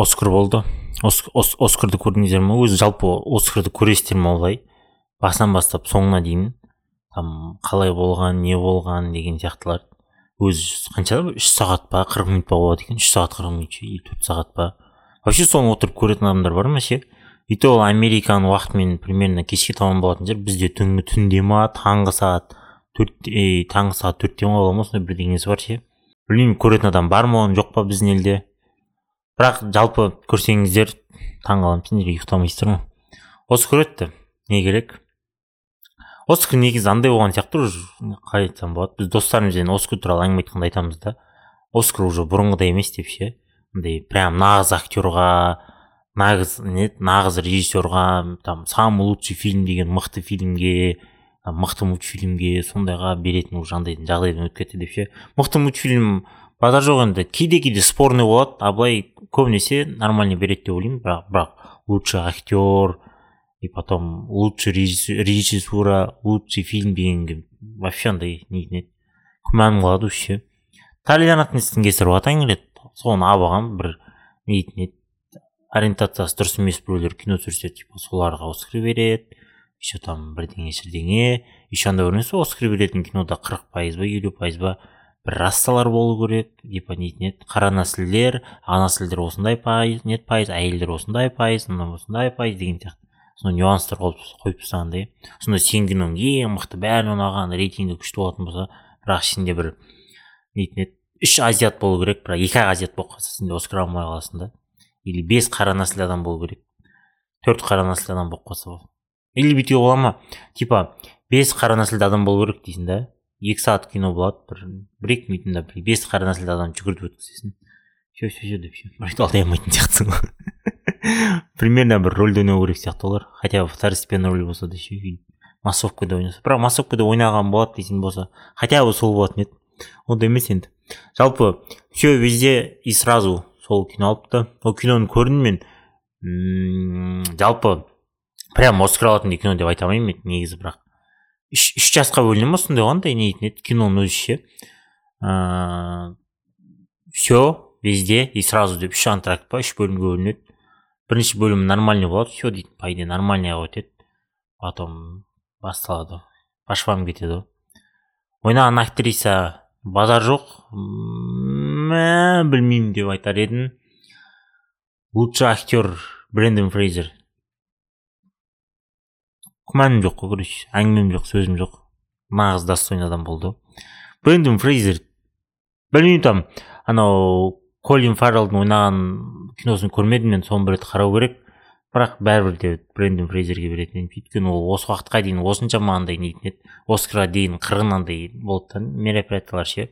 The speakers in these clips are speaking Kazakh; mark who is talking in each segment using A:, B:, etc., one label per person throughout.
A: оскар болды. Оскарды көрдіңіздер ма? Өзі жалпы оскарды көресіздер ма олай? Басынан бастап соңына дейін. Там қалай болған не болған деген сияқтылар. Өзі қанша үш сағат па? қырық минут па болады екен? Үш сағат қырық минут или төрт сағат па? Вообще соны отырып көретін адамдар бар ма ше? И ол американың уақытымен примерно кешке таман болатын шығар. Бізде түнгі түнде ма? Таңғы сағат төрт таңғы сағат төртте ма бола ма? Сондай бірдеңесі бар ше? Білмеймін көретін адам бар ма жоқ па біздің елде? Бірақ жалпы көрсеңіздер таң қаламын сендер ұйықтамайсыздар ма осы көреді не керек? Оскар негізі андай болған сияқты уже. Қалай айтсам болады. Біз достарымызбен оскар туралы әңгіме айтқанда айтамыз да. Оскар уже бұрынғыдай емес деп ше. Андай прям нағыз актерға нағыз не нағыз режиссерға там самый лучший фильм деген мықты фильмге мықты мультфильмге сондайға беретін уже андайдың жағдайдан өтіп кетті деп ше. Мықты мультфильм базар жоқ енді. Кейде кейде спорный болады. А былай көбінесе нормально береді деп ойлаймын. Бірақ бірақ лучший актер и потом лучший режиссура лучший фильм дегенге вообще андай еді күмәнім қалады уже ше толерантностьтің кесірі атаң келеді. Соны алып бір нетін еді ориентациясы дұрыс емес біреулер кино түсірсе типа соларға оскар береді еще там бірдеңе шірдеңе еще бір нәрсе. Оскар беретін кинода қырық пайыз ба елу пайыз ба бір рассалар болу керек. Типа нетін еді қара нәсілдер ана нәсілдер осындай пайыз нет пайыз әйелдер осындай пайыз мынау осындай пайыз деген сияқты. Сондай нюанстар қойып тастағандай сонда сенің киноң ең мықты бәріне ұнаған рейтингі күшті болатын болса бірақ ішінде бір нетін еді үш азиат болу керек бірақ екі ақ азиат болып қалса сен де оскар алмай қаласың да. Или бес қара нәсіл адам болу керек төрт қара нәсіл адам болып қалса или бүйтуге бола ма типа бес қара нәсілді адам болу керек дейсің да. Екі сағат кино болады бір бір екі минутында бір бес қара нәсілді адамды жүгіртіп өткізесің. Все все все деп бірақ алдай алмайтын сияқтысың ғой. Примерно бір рөлде ойнау керек сияқты олар. Хотя бы второстепенный роль болса да ше массовкада ойнаса. Бірақ массовкада ойнаған болады дейтін болса хотя бы сол болатын еді. Ондай емес енді. Жалпы все везде и сразу сол кино алыпты ол киноны көрдім мен. Жалпы прям оскар алатындай кино деп айта алмаймын негізі бірақ. Үш жасқа бөліне ма сондай қандай нетін еді киноның өзі ше. Ыыы все везде и сразу деп үш антракт па үш бөлімге бөлінеді. Бірінші бөлімі нормальный болады все дейді по идее нормальныйға өтеді. Потом басталады по швам кетеді ғой. Ойнаған актриса базар жоқ. Мә білмеймін деп айтар едім лучший актер брендон фрейзер. Күмәнім жоқ қой короче. Әңгімем жоқ сөзім жоқ. Нағыз достойный адам болды. Брендон фрейзер. Білмеймін там анау колин фаррелдың ойнаған киносын көрмедім мен соны бір рет қарау керек. Бірақ бәрібір де брендон фрейзерге беретін едім. Өйткені ол осы уақытқа дейін осыншама андай нетін еді. Оскарға дейін қырғын андай болды да мероприятиялар ше.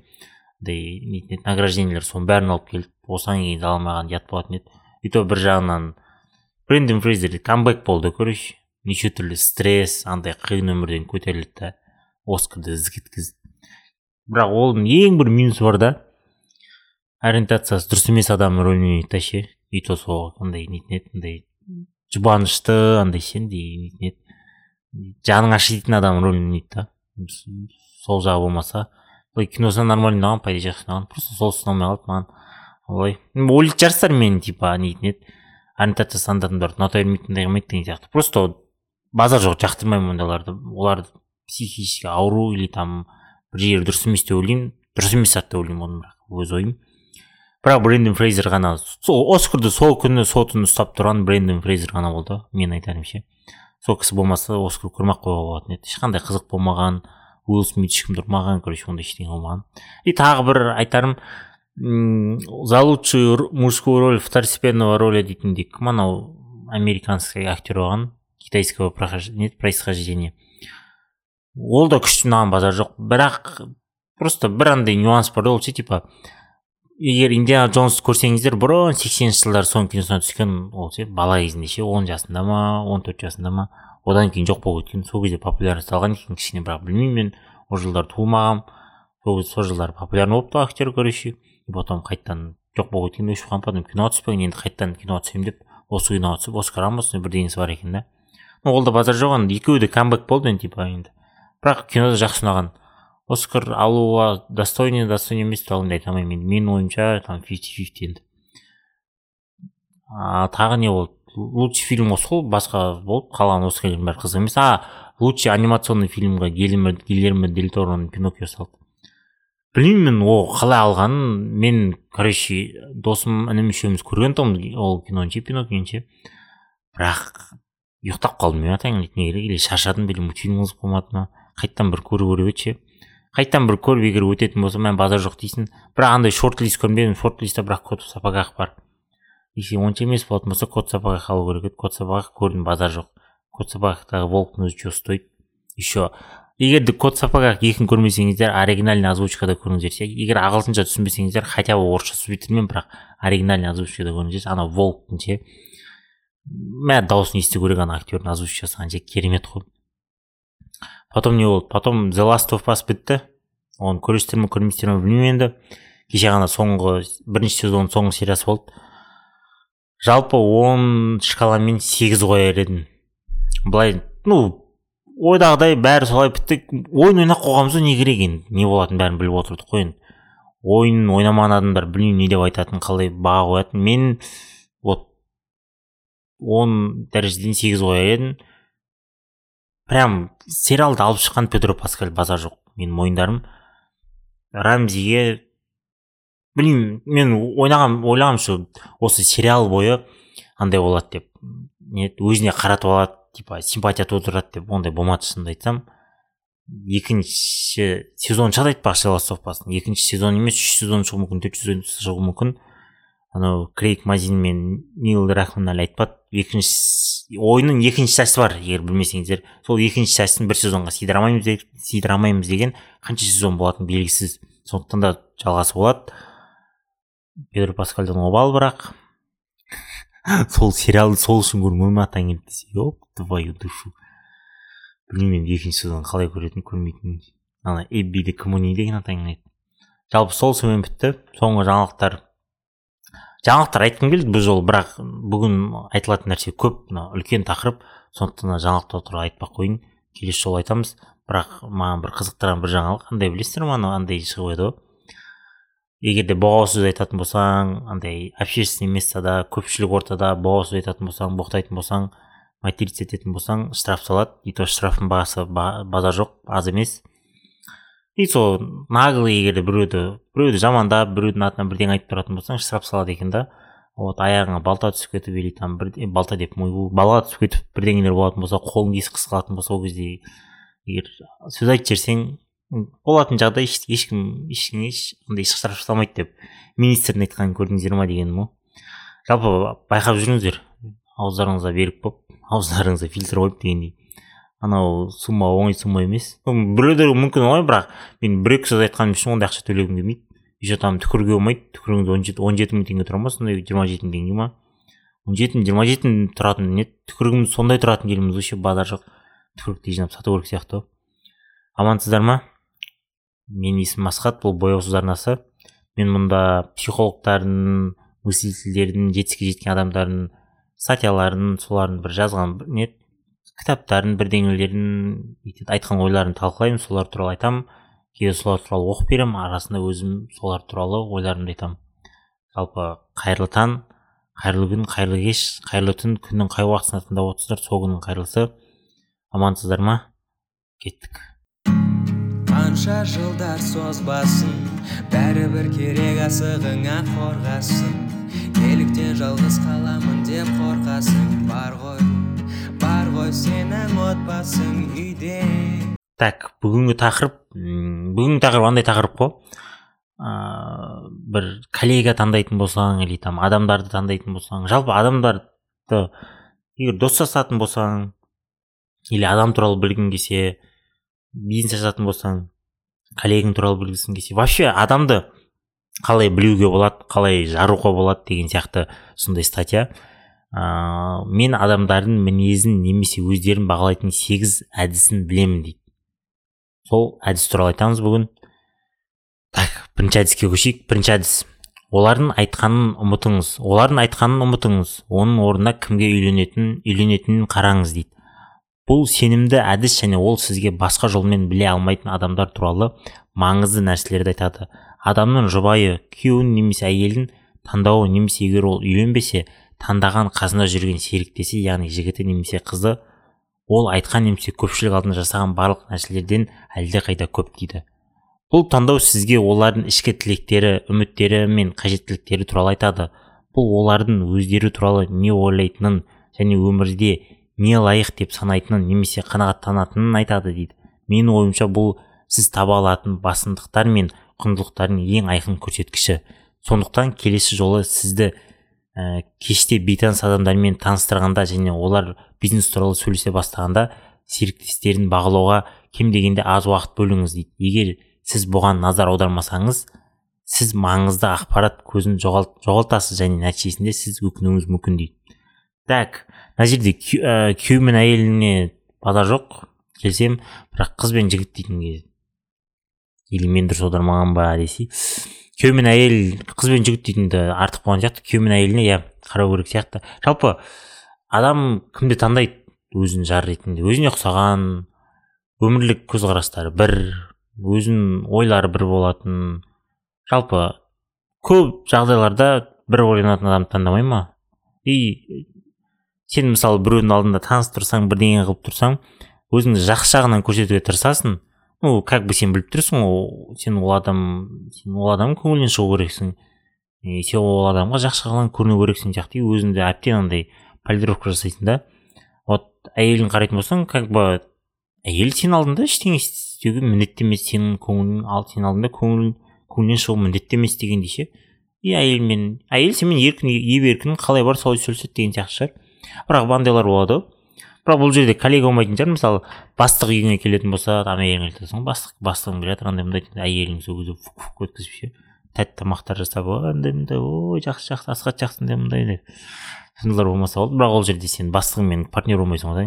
A: Андай нетін еді награждениелер соның бәрін алып келді осыған кейін ала алмаған ұят болатын еді. И то бір жағынан брендон фрейзер камбэк болды короче. Неше түрлі стресс андай қиын өмірден көтерілді да оскарды іздеткізді бірақ оның ең бір минусы бар да ориентациясы дұрыс емес адам рөлін ойнайды да ше. И то сол андай нетін еді андай жұбанышты андай ше андай нетін еді жаның ашитын адам рөлін ойнайды да. Сол жағы болмаса былай киносына нормально ұнаған по идее жақсы ұнаған просто сол ұнамай қалды маған олай ойлайтын шығарсыздар мен типа нетін еді ориентация стандартын ұната бермейтіндей қылмайды деген сияқты. Просто базар жоқ жақтырмаймын ондайларды. Олар психически ауру или там бір жері дұрыс емес деп ойлаймын. Дұрыс емес зат деп ойлаймын оны бірақ өз ойым. Бірақ брендон фрейзер ғана сол оскарды сол күні сол ұстап тұрған брендон фрейзер ғана болды мен айтарым ше. Сол кісі болмаса оскар көрмей ақ қоюға болатын еді. Ешқандай қызық болмаған уилл смит ешкім тұрмаған короче ондай ештеңе болмаған. И тағы бір айтарым за лучшую мужскую роль второстепенного роля дейтіндей кім анау американский актер болған китайского происхождения. Ол да күшті ұнаған базар жоқ. Бірақ просто бір андай нюанс бар. Ол ше типа егер индиана джонс көрсеңіздер бұрын сексенінші жылдары соның киносына түскен ол ше бала кезінде ше он жасында ма он төрт жасында ма одан кейін жоқ болып кеткен сол кезде популярность алған екен кішкене бірақ білмеймін мен. Ол жылдары туылмағанмын сол сол жылдары популярный болыпты актер короче потом қайтадан жоқ болып кеткен өшіп қалған потом киноға түспеген енді қайтадан киноға түсемін деп осы киноға түсіп оскар алған бірдеңесі бар екен да. Ол да базар жоқ енді екеуі де камбэк болды енді типа енді. Бірақ кино да жақсы ұнаған. Оскар алуға достойный достойный емес туралы айта алмаймын енді. Менің ойымша там фифти фифти енді. А тағы не болды? Лучший фильмға сол басқа болды қалған оскарлардың бәрі қызық емес. А лучший анимационный фильмға гильермо дель тороның пиноккио салды. Білмеймін мен ол қалай алғанын. Мен короче досым інім үшеуміз көрген тұғынбыз ол киноны ше пиноккионы ше бірақ ұйықтап қалдым. Мен атайын не керек или шаршадым или мультфильм қызық болмады ма? Қайтадан бір көру керек еді ше қайтадан бір көріп егер өтетін болса мә базар жоқ дейсің. Бірақ андай шорт лист көрмедім шорт листте бірақ кот в сапогах бар. Если онша емес болатын болса кот в сапогах алу керек еді. Кот в сапогах көрдім базар жоқ. Кот в сапогахтағы волктың өзі че стоит. Еще егер де кот в сапогах екін көрмесеңіздер оригинальный озвучкада көріңіздер ше. Егер ағылшынша түсінбесеңіздер хотя бы орысша субтитрмен бірақ оригинальный озвучкада көріңіздерші анау волктың ше. Мә дауысын есту керек ана актердің озвучка жасаған ше керемет қой. Потом не болды. Потом the last of us бітті. Оны көресіздер ме көрмейсіздер ме білмеймін енді. Кеше ғана соңғы бірінші сезонның соңғы сериясы болды. Жалпы он шкаламен сегіз қояр едім. Былай ну ойдағыдай бәрі солай бітті. Ойын ойнап қойғанбыз ғой не керек енді. Не болатынын бәрін біліп отырдық қой енді. Ойын ойнамаған адамдар білмеймін не деп айтатынын қалай баға қоятынын. Мен он дәрежеден сегіз қояр едім прям сериалды алып шыққан педро паскаль базар жоқ менің мойындарым. Рамзиге білмеймін мен ойнаған ойлағанымша осы сериал бойы андай болады деп не өзіне қаратып алады типа симпатия тудырады деп ондай болмады шынымды айтсам. Екінші сезон шығады айтпақшы ластовпасын екінші сезон емес үш сезон шығуы мүмкін төрт сезон шығуы мүмкін. Анау крейг мазин мен нил рахман әлі айтпады. Екінші ойынның екінші часті бар егер білмесеңіздер. Сол екінші частьін бір сезонға сыйдырамаймыз сыйдырамаймыз деген қанша сезон болатыны белгісіз. Сондықтан да жалғасы болады. Педро паскальдан обал бірақ. Сол сериалды сол үшін көрмей ма атаң келді десе. Еп твою душу. Білмеймін енді екінші сезон қалай көретінін көрмейтінін ана эбби коммуни деген атаң жалпы сол сонымен бітті. Соңғы жаңалықтар. Жаңалықтар айтқым келді бұл жолы бірақ бүгін айтылатын нәрсе көп мына үлкен тақырып. Сондықтан жаңалықтар туралы айтпай ақ қояйын келесі жолы айтамыз. Бірақ маған бір қызықтырған бір жаңалық андай білесіздер ма анау андай шығып еді ғой. Егер де боғау сөз айтатын болсаң андай общественный местада көпшілік ортада боғау сөз айтатын болсаң боқтайтын болсаң материться ететін болсаң штраф салады. И то штрафтың бағасы базар жоқ аз емес. И сол наглый егер біреуді біреуді жамандап біреудің атынан бірдеңе айтып тұратын болсаң штраф салады екен да. Вот аяғыңа балта түсіп кетіп или там бір балта деп балға түсіп кетіп бірдеңелер болатын болса қолың кесіп қысқалатын болса ол кезде егер сөз айтып жіберсең болатын жағдай ешкім ешкімге ешқандай штраф жасалмайды деп министрдің айтқанын көрдіңіздер ма дегенім ғой жалпы байқап жүріңіздер. Ауыздарыңызға берік болып ауыздарыңызға фильтр қойып дегендей. Анау сумма оңай сумма емес. Біреулер мүмкін оңай бірақ мен бір екі сөз айтқаным үшін ондай ақша төлегім келмейді. Еще там түкіруге болмайды түкіріңіз он жеті он жеті мың теңге тұра ма сондай жиырма жеті мың теңге ма? Он жеті жиырма жеті тұратын не? Түкірігіміз сондай тұратын еліміз вообще базар жоқ. Түкірікті жинап сату керек сияқты амансыздар ма? Менің есімім асхат бұл бояу сөз арнасы. Мен мұнда психологтардың мыслительдердің жетістікке жеткен адамдардың статьяларын солардың бір жазған не? Кітаптарын бірдеңелерін айтқан ойларын талқылаймын солар туралы айтамын кейде солар туралы оқып беремін арасында өзім солар туралы ойларымды айтамын жалпы қайырлы таң қайырлы күн қайырлы кеш қайырлы түн күннің қай уақытысында тыңдап отырсыздар сол күннің қайырлысы. Амансыздар ма? Кеттік.
B: Қанша жылдар созбасын бәрібір керек асығыңа қорғасын. Неліктен жалғыз қаламын деп қорқасың бар ғой. Ғой сенің отбасың үйде
A: так бүгінгі тақырып бүгінгі тақырып андай тақырып қой? Ыыы бір коллега таңдайтын болсаң или там адамдарды таңдайтын болсаң жалпы адамдарды егер дос жасатын болсаң или адам туралы білгің келсе бизнес жасатын болсаң коллегаң туралы білгісің келсе вообще адамды қалай білуге болады қалай жаруға болады деген сияқты сондай статья. Ыыы мен адамдардың мінезін немесе өздерін бағалайтын сегіз әдісін білемін дейді. Сол әдіс туралы айтамыз бүгін. Так бірінші әдіске көшейік. Бірінші әдіс. Олардың айтқанын ұмытыңыз. Олардың айтқанын ұмытыңыз. Оның орнына кімге үйленетін үйленетінін қараңыз дейді. Бұл сенімді әдіс және ол сізге басқа жолмен біле алмайтын адамдар туралы маңызды нәрселерді айтады. Адамның жұбайы күйеуін немесе әйелін таңдауы немесе егер ол үйленбесе таңдаған қасында жүрген серіктесі яғни жігіті немесе қызы ол айтқан немесе көпшілік алдында жасаған барлық нәрселерден әлдеқайда көп дейді. Бұл таңдау сізге олардың ішкі тілектері үміттері мен қажеттіліктері туралы айтады. Бұл олардың өздері туралы не ойлайтынын және өмірде не лайық деп санайтынын немесе қанағаттанатынын айтады дейді. Менің ойымша бұл сіз таба алатын басымдықтар мен құндылықтардың ең айқын көрсеткіші. Сондықтан келесі жолы сізді ә, кеште бейтаныс адамдармен таныстырғанда және олар бизнес туралы сөйлесе бастағанда серіктестерін бағалауға кем дегенде аз уақыт бөліңіз дейді. Егер сіз бұған назар аудармасаңыз сіз маңызды ақпарат көзін жоғалт, жоғалтасыз және нәтижесінде сіз өкінуіңіз мүмкін дейді. Так мына жерде күйеу мен әйеліне базар жоқ келсем бірақ қыз бен жігіт дейтін кезде или мен дұрыс аудармаған ба десе күйеу мен әйел қыз бен жігіт дейтінді артық болған сияқты. Күйеу мен әйеліне иә қарау керек сияқты. Жалпы адам кімді таңдайды өзін жар ретінде? Өзіне ұқсаған өмірлік көзқарастары бір өзінің ойлары бір болатын. Жалпы көп жағдайларда бір ойланатын адамды таңдамай ма? И сен мысалы біреудің алдында таныстырсаң бірдеңе қылып тұрсаң өзіңді жақсы жағынан көрсетуге тырысасың ну как бы сен біліп тұрсың ол сен ол адам сен ол адамның көңілінен шығу керексің. И сен ол адамға жақсы жағынан көріну керексің сияқты. Өзіңді әбден андай полировка жасайсың да. Вот әйелін қарайтын болсаң как бы әйел сенің алдында ештеңе істеуге міндетті емес. Сенің көңілің ал сенің алдында көңіл көңілінен шығу міндетті емес дегендей ше и әйелмен әйел сенімен еркін еп еркін қалай бар солай сөйлеседі деген сияқты шығар. Бірақ андайлар болады. ғой бірақ бұл жерде коллега болмайтын шығар. Мысалы бастық үйіңе келетін болса там әйеліңе айтасың бастық бастығым келе жатыр андай мындай әйелің сол кезде өткізіп ше тәтті тамақтар жасап андай мындай ой жақсы жақсы асхат жақсы мындай мындай деп. Сондайлар болмаса болды. Бірақ ол жерде сен бастығыңмен партнер болмайсың ғой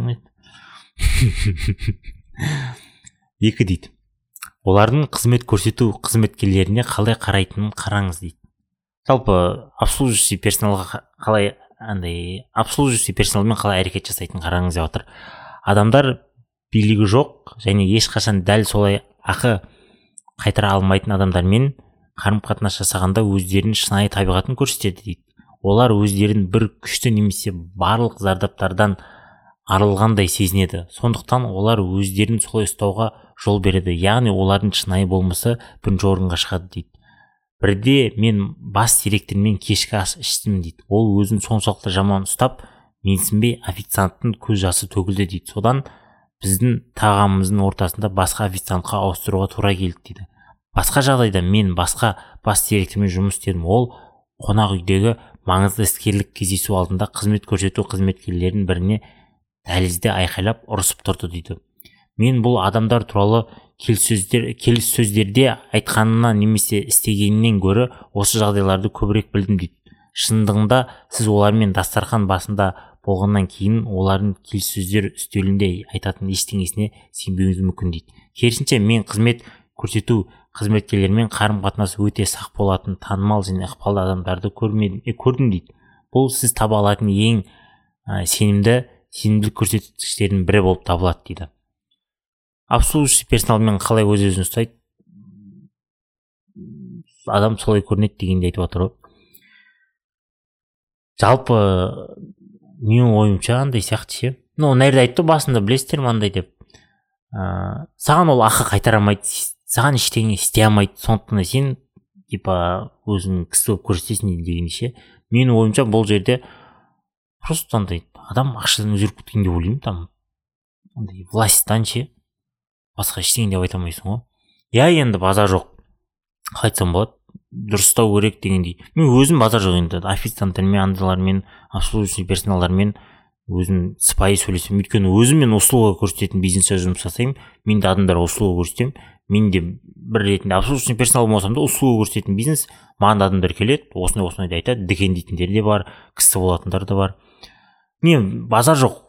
A: екі дейді. Олардың қызмет көрсету қызметкерлеріне қалай қарайтынын қараңыз дейді. Жалпы обслуживающий персоналға қалай андай обслуживающий персоналмен қалай әрекет жасайтынын қараңыз деп жатыр адамдар билігі жоқ және ешқашан дәл солай ақы қайтара алмайтын адамдармен қарым қатынас жасағанда өздерінің шынайы табиғатын көрсетеді дейді. Олар өздерін бір күшті немесе барлық зардаптардан арылғандай сезінеді. Сондықтан олар өздерін солай ұстауға жол береді. Яғни олардың шынайы болмысы бірінші орынға шығады дейді. Бірде мен бас директормен кешкі ас іштім дейді. Ол өзін соншалықты жаман ұстап менсінбей официанттың көз жасы төгілді дейді. Содан біздің тағамымыздың ортасында басқа официантқа ауыстыруға тура келді дейді. Басқа жағдайда мен басқа бас директормен жұмыс істедім. Ол қонақ үйдегі маңызды іскерлік кездесу алдында қызмет көрсету қызметкерлерінің біріне дәлізде айқайлап ұрысып тұрды дейді. Мен бұл адамдар туралы келіссөздер келіссөздерде айтқанынан немесе істегенінен гөрі осы жағдайларды көбірек білдім дейді. Шындығында сіз олармен дастархан басында болғаннан кейін олардың келіссөздер үстелінде айтатын ештеңесіне сенбеуіңіз мүмкін дейді. Керісінше мен қызмет көрсету қызметкерлерімен қарым қатынас өте сақ болатын танымал және ықпалды адамдарды көрмедім көрдім дейді. Бұл сіз таба алатын ең ә, сенімді сенімділік көрсеткіштерінің бірі болып табылады дейді. Обслуживающий персоналмен қалай өз өзін ұстайды адам солай көрінеді дегенді айтып жатыр ғой жалпы менің ойымша андай сияқты ше. Ну мына жерде айтты басында білесіздер ма андай деп. Ә, саған ол ақы қайтара алмайды саған ештеңе істей алмайды. Сондықтан да сен типа өзің кісі болып көрсетесің деген ше. Менің ойымша бұл жерде просто андай адам ақшадан өзгеріп кеткен деп ойлаймын там. Андай власттан ше. Басқа ештеңе деп айта алмайсың ғой. Иә енді базар жоқ. Қалай айтсам болады дұрыстау керек дегендей. Мен өзім базар жоқ енді. Официанттармен андайлармен обслуживающий персоналдармен өзім сыпайы сөйлесемін. Өйткені өзім мен услуга көрсететін бизнесте жұмыс жасаймын. Мен де адамдарға услуга көрсетемін. Мен де бір ретінде обслуживающий персонал болмасам да услуга көрсететін бизнес маған да адамдар келеді. Осындай осындайды айтады. Дүкен дейтіндер де бар кісі болатындар да бар. Не базар жоқ.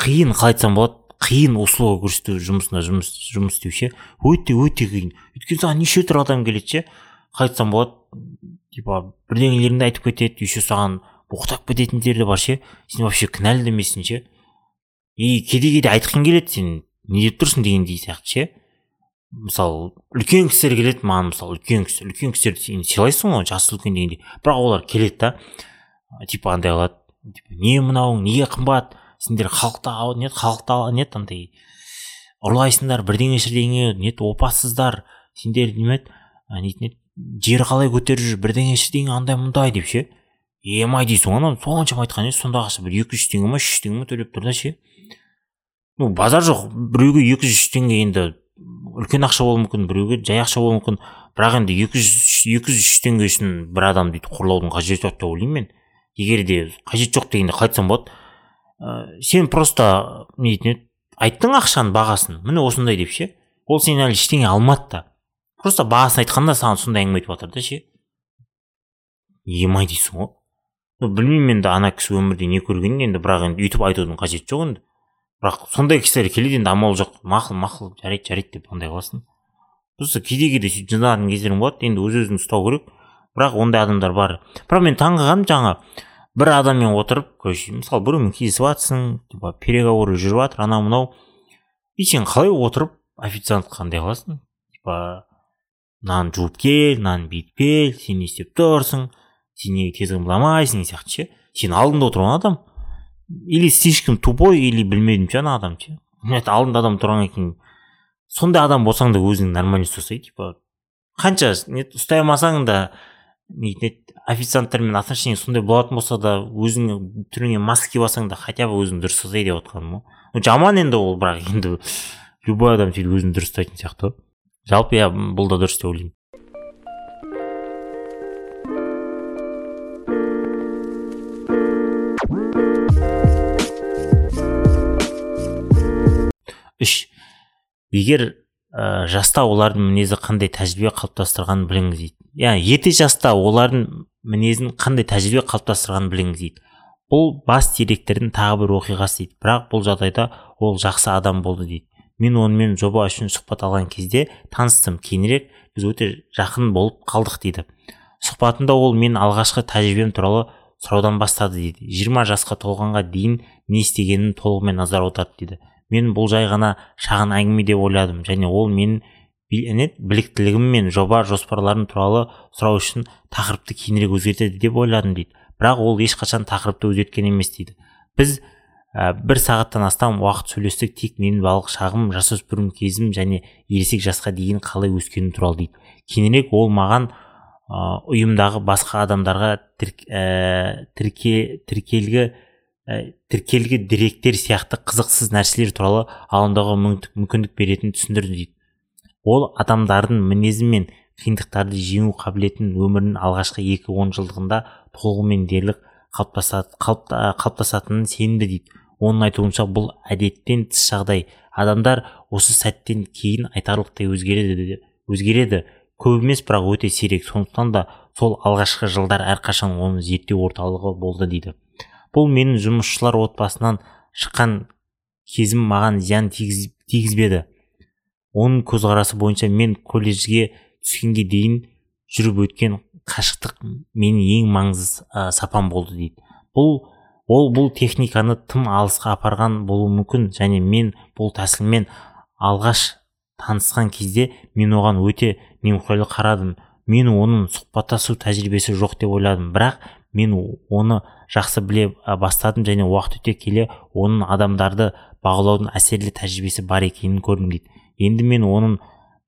A: Қиын қалай айтсам болады. Қиын услуга көрсету жұмысында жұмыс жұмыс істеу ше? Өте өте қиын. Өйткені саған неше түрлі адам келеді ше? Айтсам болады типа бірдеңелеріңді айтып кетеді еще саған боқтап кететіндер де бар ше? Сен вообще кінәлі де емессің ше? И кейде кейде айтқың келеді сен не деп тұрсың дегендей сияқты ше? Мысалы үлкен кісілер келеді маған мысалы үлкен кісі үлкен кісілерді сен сыйлайсың ғой жасы үлкен дегендей. Бірақ олар келеді да типа андай қылады. Не мынауың неге қымбат? Сендер халықты не халықты не андай ұрлайсыңдар бірдеңе шірдеңе не опассыздар сендер неме нетін еді жер қалай көтеріп жүр бірдеңе шірдеңе андай мындай деп ше? Емай дейсің ғой анау соншама айтқан ше сонда ақша бір екі жүз теңге ма үш жүз теңге ма төлеп тұр да ше? Ну базар жоқ біреуге екі жүз теңге енді үлкен ақша болуы мүмкін біреуге жай ақша болуы мүмкін. Бірақ енді екі жүз екі жүз үш теңге үшін бір адамды өйтіп қорлаудың қажеті жоқ деп ойлаймын мен. Егер де қажет жоқ дегенде қалай айтсам болады. Ә, сен просто не еді айттың ақшаның бағасын міне осындай деп ше. Ол сен әлі ештеңе алмады да. Просто бағасын айтқанда саған сондай әңгіме айтып жатыр да ше. Емай дейсің ғой. Ну білмеймін енді ана кісі өмірде не көргенін енді бірақ енді өйтіп айтудың қажеті жоқ енді. Бірақ сондай кісілер келеді енді амал жоқ. Мақұл мақұл жарайды жарайды деп андай қыласың. Просто кейде кейде сөйтіп жыналатын кездерім болады енді өз өзіңді ұстау керек. Бірақ ондай адамдар бар. Бірақ мен таңғалғаным жаңа бір адаммен отырып короче мысалы біреумен кездесіп жатрсың типа переговоры жүріп жатыр анау мынау. И сен қалай отырып официантқа қандай қыласың? Типа мынаны жуып кел мынаны бүйтіп кел сен не істеп тұрсың сен неге тез ымламайсың сияқты ше? Сен алдыңда отырған адам. Или слишком тупой или білмедім ше ана адам ше? Алдында адам тұрғаннан кейін сондай адам болсаң да өзің нормально ұстасай типа. Қанша не ұстай алмасаң да нетін официанттармен отношение сондай болатын болса да өзің түріңе маска киіп алсаң да хотя бы өзің дұрыс ұстасай деп отқаным ғой жаман енді ол бірақ енді любой адам сөйтіп өзін дұрыс ұстайтын сияқты. Ғой жалпы иә бұл да дұрыс деп ойлаймын. Үш. Егер ә, жаста олардың мінезі қандай тәжірибе қалыптастырғанын біліңіз дейді. Яғни ерте жаста олардың мінезін қандай тәжірибе қалыптастырғанын біліңіз дейді. Бұл бас директордың тағы бір оқиғасы дейді. Бірақ бұл жағдайда ол жақсы адам болды дейді. Мен онымен жоба үшін сұхбат алған кезде таныстым. Кейінірек біз өте жақын болып қалдық дейді. Сұхбатында ол мен алғашқы тәжірибем туралы сұраудан бастады дейді. 20 жасқа толғанға дейін не істегенін толығымен назар аударды дейді. Мен бұл жай ғана шағын әңгіме деп ойладым. Және ол менің біліктілігім мен жоба жоспарларым туралы сұрау үшін тақырыпты кейінірек өзгертеді деп ойладым дейді. Бірақ ол ешқашан тақырыпты өзгерткен емес дейді. Біз ә, бір сағаттан астам уақыт сөйлестік тек менің балық шағым жасөспірім кезім және ересек жасқа дейін қалай өскенім туралы дейді. Кейінірек ол маған ұйымдағы басқа адамдарға ә, тіркелгі ә, тіркелгі деректер сияқты қызықсыз нәрселер туралы алаңдауға мүмкіндік беретінін түсіндірді дейді. Ол адамдардың мінезі мен қиындықтарды жеңу қабілетін өмірінің алғашқы екі он жылдығында толығымен дерлік қалыптасатынын сенімді дейді. Оның айтуынша бұл әдеттен тыс жағдай. Адамдар осы сәттен кейін айтарлықтай өзгереді өзгереді. Көп емес бірақ өте сирек. Сондықтан да сол алғашқы жылдар әрқашан оның зерттеу орталығы болды дейді. Бұл менің жұмысшылар отбасынан шыққан кезім маған зиян тигізбеді. Оның көзқарасы бойынша мен колледжге түскенге дейін жүріп өткен қашықтық менің ең маңызды ә, сапам болды дейді. Бұл ол бұл техниканы тым алысқа апарған болуы мүмкін және мен бұл тәсілмен алғаш танысқан кезде мен оған өте немқұрайлы қарадым. Мен оның сұхбаттасу тәжірибесі жоқ деп ойладым. Бірақ мен оны жақсы біле бастадым және уақыт өте келе оның адамдарды бағалаудың әсерлі тәжірибесі бар екенін көрдім дейді. Енді мен оның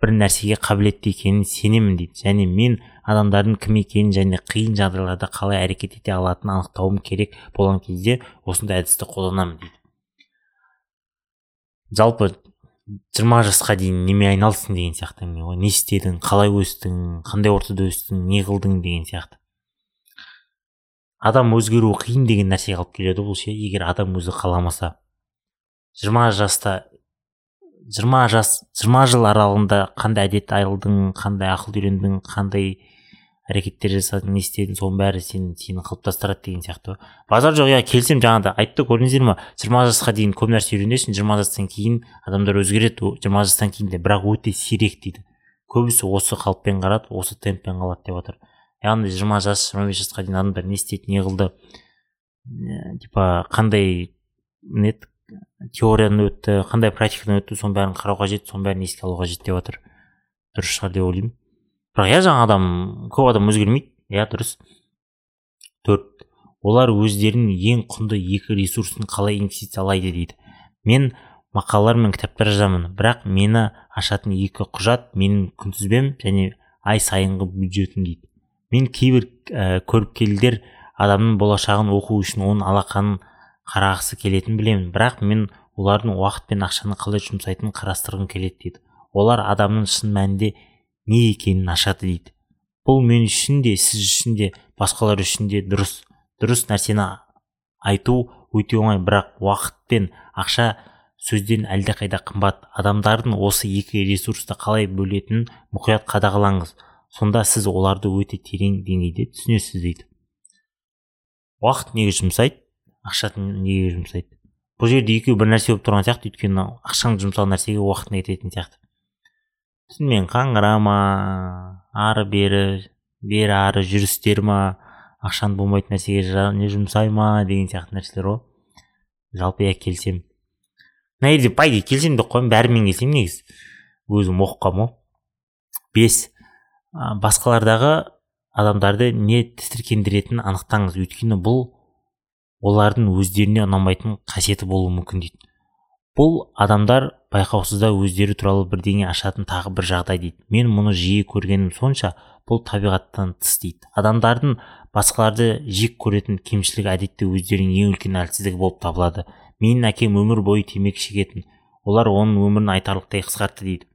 A: бір нәрсеге қабілетті екенін сенемін дейді. Және мен адамдардың кім екенін және қиын жағдайларда қалай әрекет ете алатынын анықтауым керек болған кезде осындай әдісті қолданамын дейді. Жалпы жиырма жасқа дейін неме айналыстың деген сияқты ғой не істедің қалай өстің қандай ортада өстің не қылдың деген сияқты. Адам өзгеру қиын деген нәрсеге алып келеді бұл ше егер адам өзі қаламаса. жиырма жаста жиырма жас жиырма жыл аралығында қандай әдет айырылдың қандай ақыл үйрендің қандай әрекеттер жасадың не істедің соның бәрі сен сені қалыптастырады деген сияқты. Базар жоқ иә келісемін жаңағыда айтты көрдіңіздер ма жиырма жасқа дейін көп нәрсе үйренесің жиырма жастан кейін адамдар өзгереді жиырма жастан кейін де бірақ өте сирек дейді. Көбісі осы қалыппен қарады осы темппен қалады деп жатыр яғни жиырма жас жиырма бес жасқа дейін адамдар не істеді не қылды. Типа қандай не теорияны өтті қандай практикадан өтті соның бәрін қарау қажет соның бәрін еске алу қажет деп жатыр. Дұрыс шығар деп ойлаймын. Бірақ иә жаңа адам көп адам өзгермейді. Иә дұрыс. Төрт. Олар өздерінің ең құнды екі ресурсын қалай инвестициялайды дейді. Мен мақалалар мен кітаптар жазамын бірақ мені ашатын екі құжат менің күнтізбем және ай сайынғы бюджетім дейді. Мен кейбір ә, көріпкелдер адамның болашағын оқу үшін оның алақанын қарағысы келетінін білемін. Бірақ мен олардың уақыт пен ақшаны қалай жұмсайтынын қарастырғым келеді дейді. Олар адамның шын мәнінде не екенін ашады дейді. Бұл мен үшін де сіз үшін де басқалар үшін де дұрыс. Дұрыс нәрсені айту өте оңай бірақ уақыт пен ақша сөзден әлдеқайда қымбат. Адамдардың осы екі ресурсты қалай бөлетінін мұқият қадағалаңыз. Сонда сіз оларды өте терең деңгейде түсінесіз дейді. Уақыт неге жұмсайды ақша неге жұмсайды. Бұл жерде екеуі бір нәрсе болып тұрған сияқты өйткені ақшаң жұмсаған нәрсеге уақытың кететін сияқты. Түнімен қаңырама ары бері бері ары жүрістер ма ақшаң болмайтын нәрсеге не жұмсай ма деген сияқты нәрселер ғой. Жалпы иә келісемін. Мына жерде по идее келісемін деп қоямын бәрімен келісемін негізі. Өзім оқып қалдым ғой. Бес басқалардағы адамдарды не тітіркендіретінін анықтаңыз. Өйткені бұл олардың өздеріне ұнамайтын қасиеті болуы мүмкін дейді. Бұл адамдар байқаусызда өздері туралы бірдеңе ашатын тағы бір жағдай дейді. Мен мұны жиі көргенім сонша бұл табиғаттан тыс дейді. Адамдардың басқаларды жек көретін кемшілігі әдетте өздерінің ең үлкен әлсіздігі болып табылады. Менің әкем өмір бойы темекі шегетін олар оның өмірін айтарлықтай қысқартты дейді.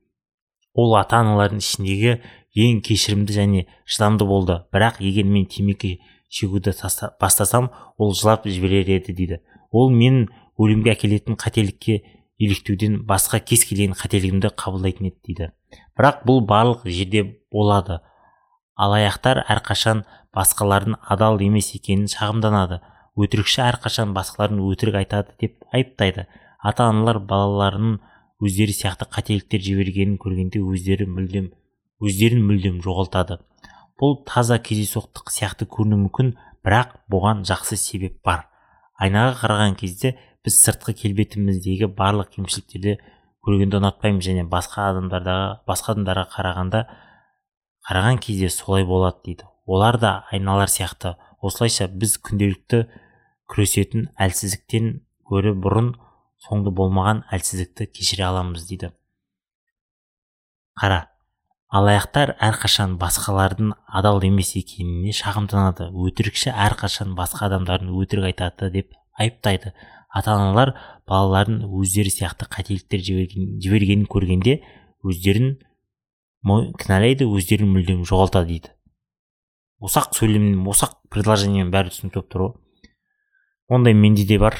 A: Ол ата аналардың ішіндегі ең кешірімді және шыдамды болды. Бірақ егер мен темекі шегуді бастасам ол жылап жіберер еді дейді. Ол менің өлімге әкелетін қателікке еліктеуден басқа кез келген қателігімді қабылдайтын еді дейді. Бірақ бұл барлық жерде болады. Алаяқтар әрқашан басқалардың адал емес екенін шағымданады. Өтірікші әрқашан басқалардың өтірік айтады деп айыптайды. Ата аналар балаларының өздері сияқты қателіктер жібергенін көргенде өздері мүлдем өздерін мүлдем жоғалтады. Бұл таза кездейсоқтық сияқты көрінуі мүмкін бірақ бұған жақсы себеп бар. Айнаға қараған кезде біз сыртқы келбетіміздегі барлық кемшіліктерді көргенді ұнатпаймыз және басқа адамдардағы басқа адамдарға қарағанда қараған кезде солай болады дейді. Олар да айналар сияқты. Осылайша біз күнделікті күресетін әлсіздіктен гөрі бұрын соңды болмаған әлсіздікті кешіре аламыз дейді. Қара алаяқтар әрқашан басқалардың адал емес екеніне шағымданады. Өтірікші әрқашан басқа адамдардың өтірік айтады деп айыптайды. Ата аналар балаларын өздері сияқты қателіктер жібергенін көргенде өздерін кінәлайды өздерін мүлдем жоғалтады дейді. Ұсақ сөйлеммен ұсақ предложениемен бәрі түсінікті болып тұр ғой ондай менде де бар.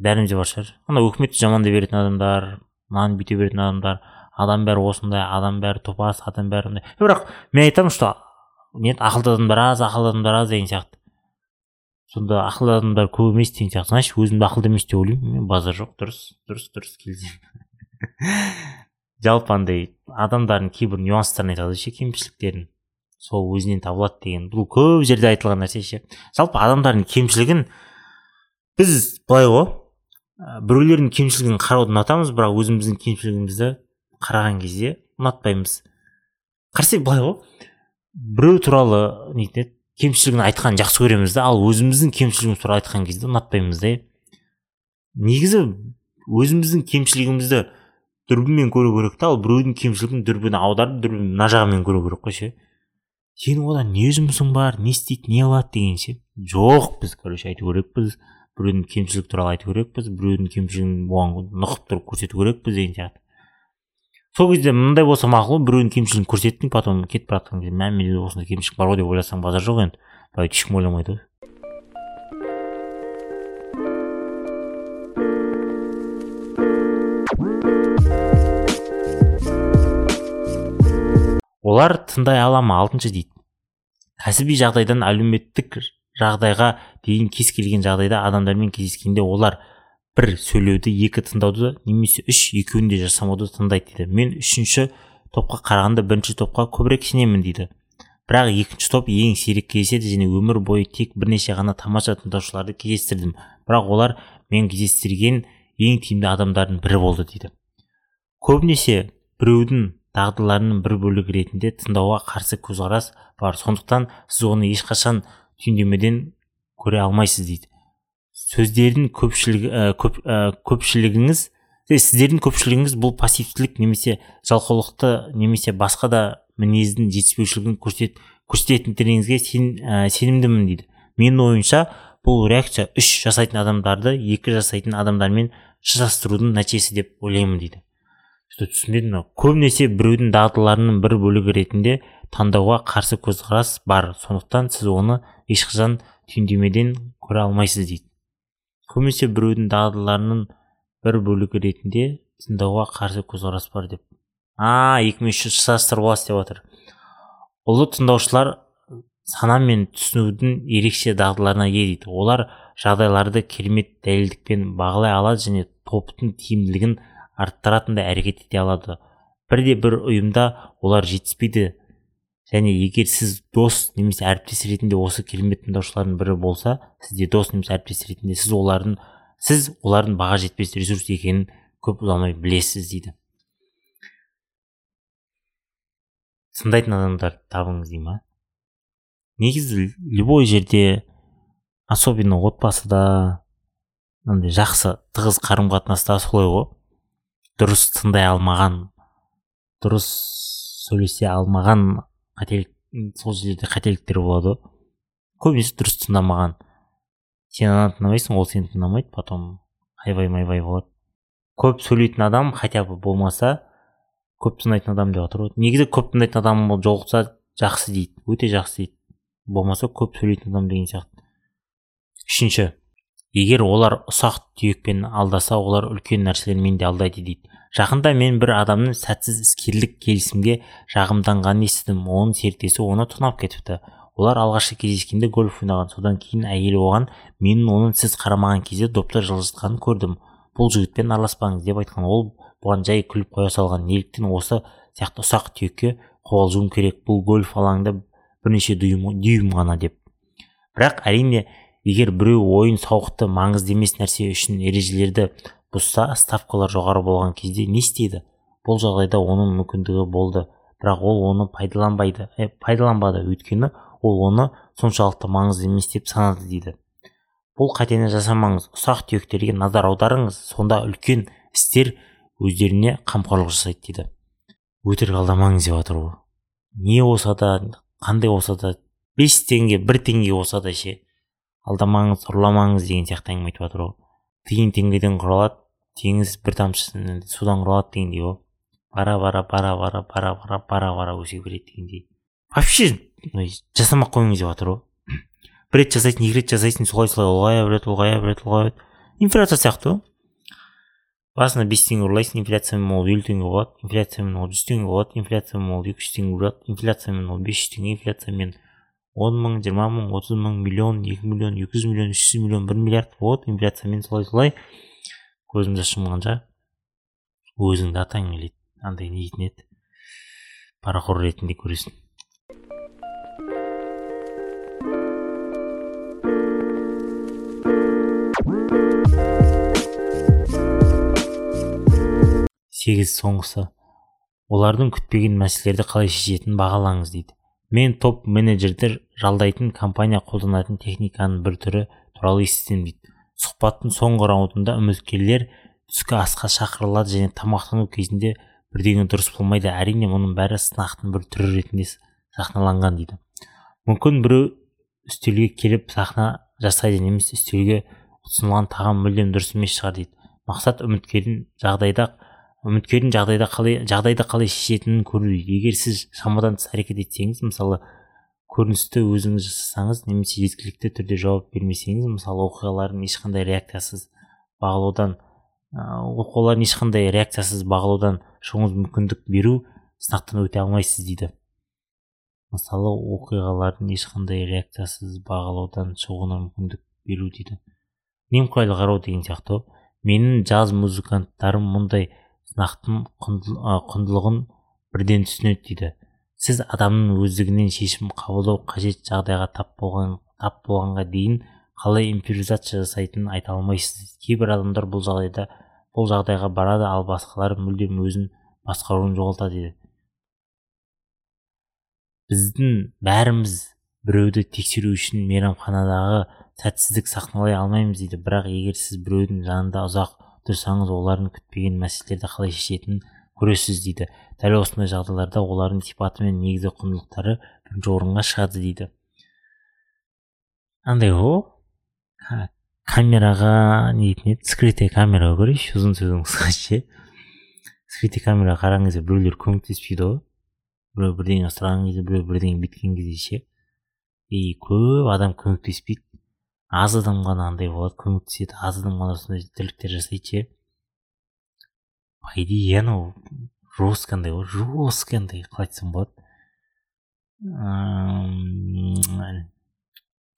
A: Бәрімізде бар шығар. Ана өкіметті жамандай беретін адамдар мынаны бүйте беретін адамдар адам бәрі осындай адам бәрі топас адам бәрі мындай. Бірақ мен айтамын что не ақылды адамдар аз ақылды адамдар аз деген сияқты. Сонда ақылды адамдар көп емес деген сияқты. Значит өзімді ақылды емес деп ойлаймын. Мен базар жоқ дұрыс дұрыс дұрыс келісемін жалпы андай адамдардың кейбір нюанстарын айтады ше кемшіліктерін. Сол өзінен табылады деген. Бұл көп жерде айтылған нәрсе ше. Жалпы адамдардың кемшілігін біз былай ғой. Біреулердің кемшілігін қарауды ұнатамыз бірақ өзіміздің кемшілігімізді қараған кезде ұнатпаймыз. Қарасай былай ғой. Біреу туралы нетін еді кемшілігін айтқанын жақсы көреміз да ал өзіміздің кемшілігіміз туралы айтқан кезде ұнатпаймыз да негізі өзіміздің кемшілігімізді дүрбімен көру керек та ал біреудің кемшілігін дүрбіні аударып дүрбін мына жағымен көру керек қой ше. Сенің одан не жұмысың бар не істейді не қылады деген ше? Жоқ біз короче айту керекпіз. Біреудің кемшілігі туралы айту керекпіз. Біреудің кемшілігін оған нұқып тұрып көрсету керекпіз деген сияқты. Сол кезде мындай болса мақұл біреудің кемшілігін көрсеттің потом кетіп бара жатқан кезде мә менде осындай кемшілік бар ғой деп ойласаң базар жоқ енді. Былай ешкім ойламайды ғой. Олар тыңдай ала ма алтыншы дейді. Кәсіби жағдайдан әлеуметтік жағдайға дейін кез келген жағдайда адамдармен кездескенде олар бір сөйлеуді екі тыңдауды немесе үш екеуін де жасамауды таңдайды дейді. Мен үшінші топқа қарағанда бірінші топқа көбірек сенемін дейді. Бірақ екінші топ ең сирек кездеседі және өмір бойы тек бірнеше ғана тамаша тыңдаушыларды кездестірдім. Бірақ олар мен кездестірген ең тиімді адамдардың бірі болды дейді. Көбінесе біреудің дағдыларының бір бөлігі ретінде тыңдауға қарсы көзқарас бар. Сондықтан сіз оны ешқашан түйіндемеден көре алмайсыз дейді. Сөздердің көпшілігі ә, көп, ә, көпшілігіңіз сіздердің көпшілігіңіз бұл пассивтілік немесе жалқаулықты немесе басқа да мінездің жетіспеушілігін көрсет, көрсететіндеріңізге сен, ә, сенімдімін дейді. Менің ойымша бұл реакция үш жасайтын адамдарды екі жасайтын адамдармен шатастырудың нәтижесі деп ойлаймын дейді. Түсінбедім көбінесе біреудің дағдыларының бір бөлігі ретінде таңдауға қарсы көзқарас бар. Сондықтан сіз оны ешқашан түйіндемеден көре алмайсыз дейді. Көбінесе біреудің дағдыларының бір бөлігі ретінде тыңдауға қарсы көзқарас бар деп. А екі мың үш жүз шатастырып аласыз деп жатыр ұлы тыңдаушылар сана мен түсінудің ерекше дағдыларына ие дейді. Олар жағдайларды керемет дәлелдікпен бағалай алады және топтың тиімділігін арттыратындай әрекет ете алады. Бірде бір ұйымда олар жетіспейді. Және егер сіз дос немесе әріптес ретінде осы керемет тыңдаушылардың бірі болса сізде дос немесе әріптес ретінде сіз олардың сіз олардың баға жетпес ресурс екенін көп ұзамай білесіз дейді. Тыңдайтын адамдарды табыңыз дей ма негізі любой жерде особенно отбасыда мынандай жақсы тығыз қарым қатынаста солай ғой. Дұрыс тыңдай алмаған дұрыс сөйлесе алмаған қателік сол жерде қателіктер болады. Көбінесе дұрыс тыңдамаған. Сен ананы тыңдамайсың ол сені тыңдамайды потом айбай майбай болады. Көп сөйлейтін адам хотя бы болмаса көп тыңдайтын адам деп жатыр ғой негізі көп тыңдайтын адам жолықса жақсы дейді өте жақсы дейді. Болмаса көп сөйлейтін адам деген сияқты. Үшінші. Егер олар ұсақ түйекпен алдаса олар үлкен нәрселермен де алдайды дейді. Жақында мен бір адамның сәтсіз іскерлік келісімге жағымданғанын естідім. Оның серіктесі оны тонап кетіпті. Олар алғашқы кездескенде гольф ойнаған. Содан кейін әйелі оған менің оның сіз қарамаған кезде допты жылжытқанын көрдім. Бұл жігітпен араласпаңыз деп айтқан. Ол бұған жай күліп қоя салған. Неліктен осы сияқты ұсақ түйекке қобалжуым керек. Бұл гольф алаңында бірнеше дүйім, дүйім ғана деп. Бірақ әрине егер біреу ойын сауықты маңызды емес нәрсе үшін ережелерді бұзса ставкалар жоғары болған кезде не істейді? Бұл жағдайда оның мүмкіндігі болды. Бірақ ол оны пайдаланбайды ә, пайдаланбады. Өйткені ол оны соншалықты маңызды емес деп санады дейді. Бұл қатені жасамаңыз. Ұсақ түйектерге назар аударыңыз. Сонда үлкен істер өздеріне қамқорлық жасайды дейді. Өтірік алдамаңыз деп жатыр ғой не болса да қандай болса да бес теңге бір теңге болса да ше алдамаңыз ұрламаңыз деген сияқты әңгіме айтып жатыр ғой тиын теңгеден құралады теңіз бір тамшы судан құралады дегендей ғой бара бара бара бара бара бара бара бара өсе береді дегендей. Вообще жасамай ақ қойыңыз деп жатыр ғой бір рет жасайсың екі рет жасайсың солай солай ұлғая береді ұлғая береді ұлғая береді. Инфляция сияқты ғой басында бес теңге ұрлайсың инфляциямен ол елу теңге болады инфляциямен ол жүз теңге болады инфляциямен ол екі жүз теңге болады инфляциямен ол бес жүз теңге инфляциямен он мың жиырма мың отыз мың миллион екі миллион екі жүз миллион үш жүз миллион бір миллиард. Вот инфляциямен солай солай. Көзімді жұмғанша өзіңді атаң келеді андай не дейтін еді. Парақор ретінде көресің. Сегіз соңғысы. Олардың күтпеген мәселелерді қалай шешетінін бағалаңыз дейді. Мен топ менеджерді жалдайтын компания қолданатын техниканың бір түрі туралы естідім дейді. Сұхбаттың соңғы раундында үміткерлер түскі асқа шақырылады және тамақтану кезінде бірдеңе дұрыс болмайды әрине мұның бәрі сынақтың бір түрі ретінде сахналанған дейді. Мүмкін біреу үстелге келіп сахна жасайды немесе үстелге ұсынылған тағам мүлдем дұрыс емес шығар дейді. Мақсат үміткердің жағдайда үміткердің жағдайда қалай жағдайды қалай шешетінін көру. Егер сіз шамадан тыс әрекет етсеңіз мысалы көріністі өзіңіз жасасаңыз немесе жеткілікті түрде жауап бермесеңіз мысалы оқиғалардың ешқандай реакциясыз бағалаудан оқиғалардың ешқандай реакциясыз бағалаудан шығуыңыз мүмкіндік беру сынақтан өте алмайсыз дейді. Мысалы оқиғалардың ешқандай реакциясыз бағалаудан шығуына мүмкіндік беру дейді. Немқұрайлы қарау деген сияқты. Менің жаз музыканттарым мұндай сынақтың құндылығын бірден түсінеді дейді. Сіз адамның өздігінен шешім қабылдау қажет жағдайға тап болған тап болғанға дейін қалай импровизация жасайтынын айта алмайсыз. Кейбір адамдар бұл жағдайда бұл жағдайға барады ал басқалары мүлдем өзін басқаруын жоғалтады дейді. Біздің бәріміз біреуді тексеру үшін мейрамханадағы сәтсіздік сахналай алмаймыз дейді. Бірақ егер сіз біреудің жанында ұзақ тұрсаңыз олардың күтпеген мәселелерді қалай шешетінін көресіз дейді. Дәл осындай жағдайларда олардың сипаты мен негізгі құндылықтары бірінші орынға шығады дейді. Андай ғой камераға не дейтін еді? Скрытый камераға көрейінші ұзын сөздің қысқасы ше? Скрытый камераға қараған кезде біреулер көмектеспейді ғой біреу бірдеңе сұраған кезде біреу бірдеңе бүйткен кезде ше? И көп адам көмектеспейді. Аз адам ғана андай болады көмектеседі аз адам ғана сондай тірліктер жасайды ше? По идее анау жестко андай ғой жестко андай қалай айтсам болады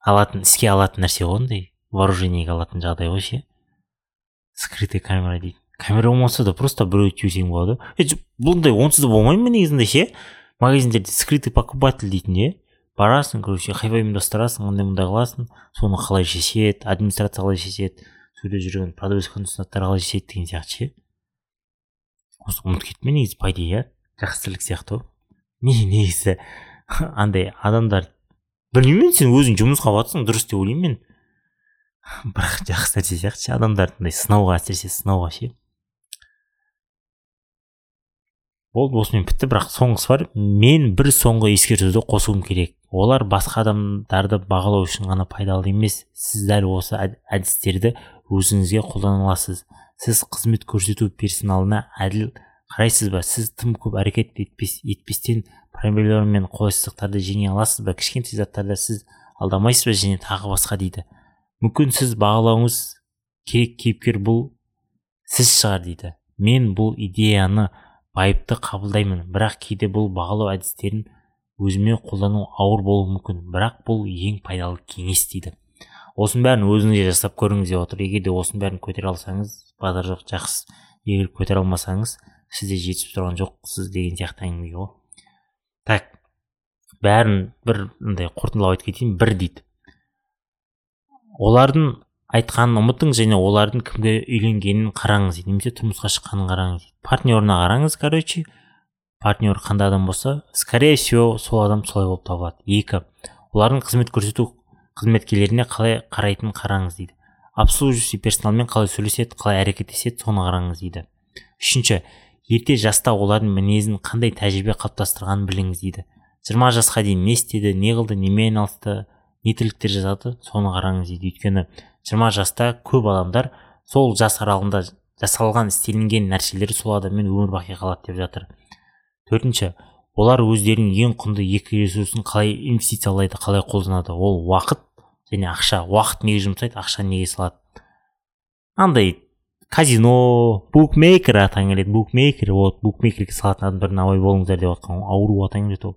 A: алатын іске алатын нәрсе ғой андай вооружениеге алатын жағдай ғой ше? Скрытый камера дейді. Камера болмаса да просто біреуді жіберсең болады. Бұндай онсыз да болмай ма негізінде ше? Магазиндерде скрытый покупатель дейтін иә барасың короче хайвай ұйымдастырасың андай мындай қыласың соны қалай шешеді администрация қалай шешеді сөйде жүрген продавец консультанттар қалай шешеді деген сияқты ше? Осы ұмытып кеттім мен негізі по идее иә? жақсы тірлік сияқты ғой. Не негізі андай адамдар білмеймін сен өзің жұмысқа батырсың дұрыс деп ойлаймын мен. Бірақ жақсы нәрсе сияқты ше адамдарды андай сынауға әсіресе сынауға ше. Болды осымен бітті бірақ соңғысы бар. Мен бір соңғы ескертуді қосуым керек. Олар басқа адамдарды бағалау үшін ғана пайдалы емес сіз дәл осы әдістерді өзіңізге қолдана аласыз сіз қызмет көрсету персоналына әділ қарайсыз ба? Сіз тым көп әрекет етпес, етпестен проблемалар мен қолайсыздықтарды жеңе аласыз ба? Кішкентай заттарда сіз алдамайсыз ба? Және тағы басқа дейді. Мүмкін сіз бағалауыңыз керек кейіпкер бұл сіз шығар дейді. Мен бұл идеяны байыпты қабылдаймын. Бірақ кейде бұл бағалау әдістерін өзіме қолдану ауыр болуы мүмкін. Бірақ бұл ең пайдалы кеңес дейді. Осының бәрін өзіңіз жасап көріңіз деп отыр. Егер де осының бәрін көтере алсаңыз базар жоқ жақсы. Егер көтере алмасаңыз сізде жетісіп тұрған жоқсыз деген сияқты әңгіме ғой. Так бәрін бір андай қорытындылап айтып кетейін. Бір дейді. Олардың айтқанын ұмытыңыз және олардың кімге үйленгенін қараңыз немесе тұрмысқа шыққанын қараңыз дейді. Партнерына қараңыз короче. Партнер қандай адам болса скорее всего сол адам солай болып табылады. Екі олардың қызмет көрсету қызметкерлеріне қалай қарайтынын қараңыз дейді. Обслуживающий персоналмен қалай сөйлеседі қалай әрекеттеседі соны қараңыз дейді. Үшінші ерте жаста олардың мінезін қандай тәжірибе қалыптастырғанын біліңіз дейді. Жиырма жасқа дейін не істеді не қылды немен айналысты не тірліктер жазады соны қараңыз дейді. Өйткені жиырма жаста көп адамдар сол жас аралығында жасалған істелінген нәрселер сол адаммен өмір бақи қалады деп жатыр. Төртінші олар өздерінің ең құнды екі ресурсын қалай инвестициялайды қалай қолданады? Ол уақыт және ақша. Уақыт неге жұмсайды? Ақша неге салады? Андай казино букмейкер атаң келеді. Букмейкер вот букмейкерге салатын адамдардан абай болыңыздар деп жатқан ауру атаң келеді ол.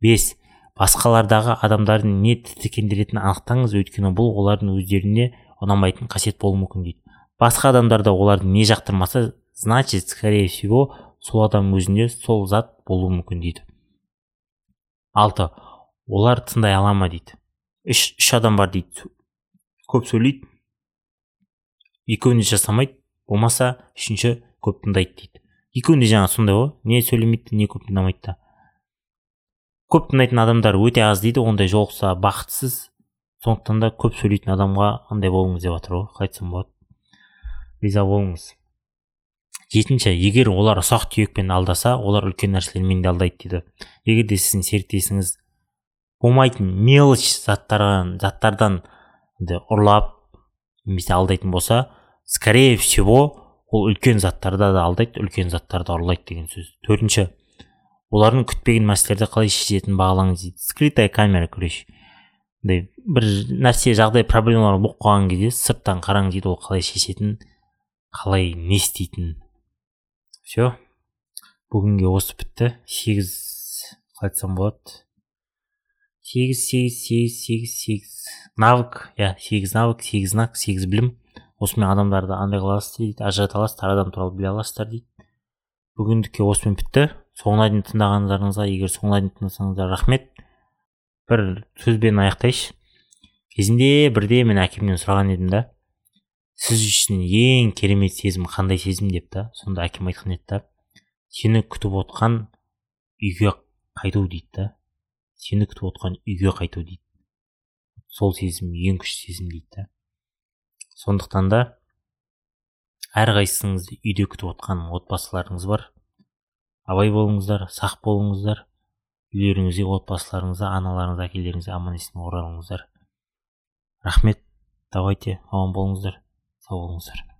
A: Бес басқалардағы адамдардың не тітікендіретінін анықтаңыз. Өйткені бұл олардың өздеріне ұнамайтын қасиет болуы мүмкін дейді. Басқа адамдарда оларды не жақтырмаса значит скорее всего сол адам өзінде сол зат болуы мүмкін дейді. Алты олар тыңдай ала ма дейді. Үш үш адам бар дейді. Көп сөйлейді. Екеуін де жасамайды. Болмаса үшінші көп тыңдайды дейді. Екеуінде де жаңағы сондай ғой. Не сөйлемейді не көп тыңдамайды да. Көп тыңдайтын адамдар өте аз дейді. Ондай жолықса бақытсыз. Сондықтан да көп сөйлейтін адамға андай болыңыз деп жатыр ғой. Қалай айтсам болады риза болыңыз. Жетінші егер олар ұсақ түйекпен алдаса олар үлкен нәрселермен де алдайды дейді. Егер де сіздің серіктесіңіз болмайтын мелочь заттардан заттардан ұрлап немесе алдайтын болса скорее всего ол үлкен заттарда да алдайды үлкен заттарды ұрлайды деген сөз. Төртінші олардың күтпеген мәселелерді қалай шешетінін бағалаңыз дейді. Скрытая камера короче. Бір нәрсе жағдай проблемалар болып қалған кезде сырттан қараңыз дейді ол қалай шешетінін қалай не істейтінін. Все бүгінге осы бітті. Сегіз айтсам болады. Сегіз сегіз сегіз сегіз сегіз. Навык иә сегіз навык сегіз знак сегіз білім. Осымен адамдарды андай қыласыз дейді ажырата аласыз адам туралы біле аласыздар дейді. Бүгіндікке осымен бітті. Соңына дейін тыңдағандарыңызға егер соңына дейін тыңдасаңыздар рахмет. Бір сөзбен аяқтайыншы. Кезінде бірде мен әкемнен сұраған едім да. Сіз үшін ең керемет сезім қандай сезім деп та сонда әкем айтқан еді да. Сені күтіп отқан үйге қайту дейді да. Сені күтіп отқан үйге қайту дейді. Сол сезім ең күшті сезім дейді да. Сондықтан да әрқайсыңызды үйде күтіп отқан отбасыларыңыз бар. Абай болыңыздар сақ болыңыздар. Үйлеріңізге отбасыларыңызға аналарыңыз әкелеріңізге аман есен оралыңыздар. Рахмет давайте аман болыңыздар. Сау болыңыздар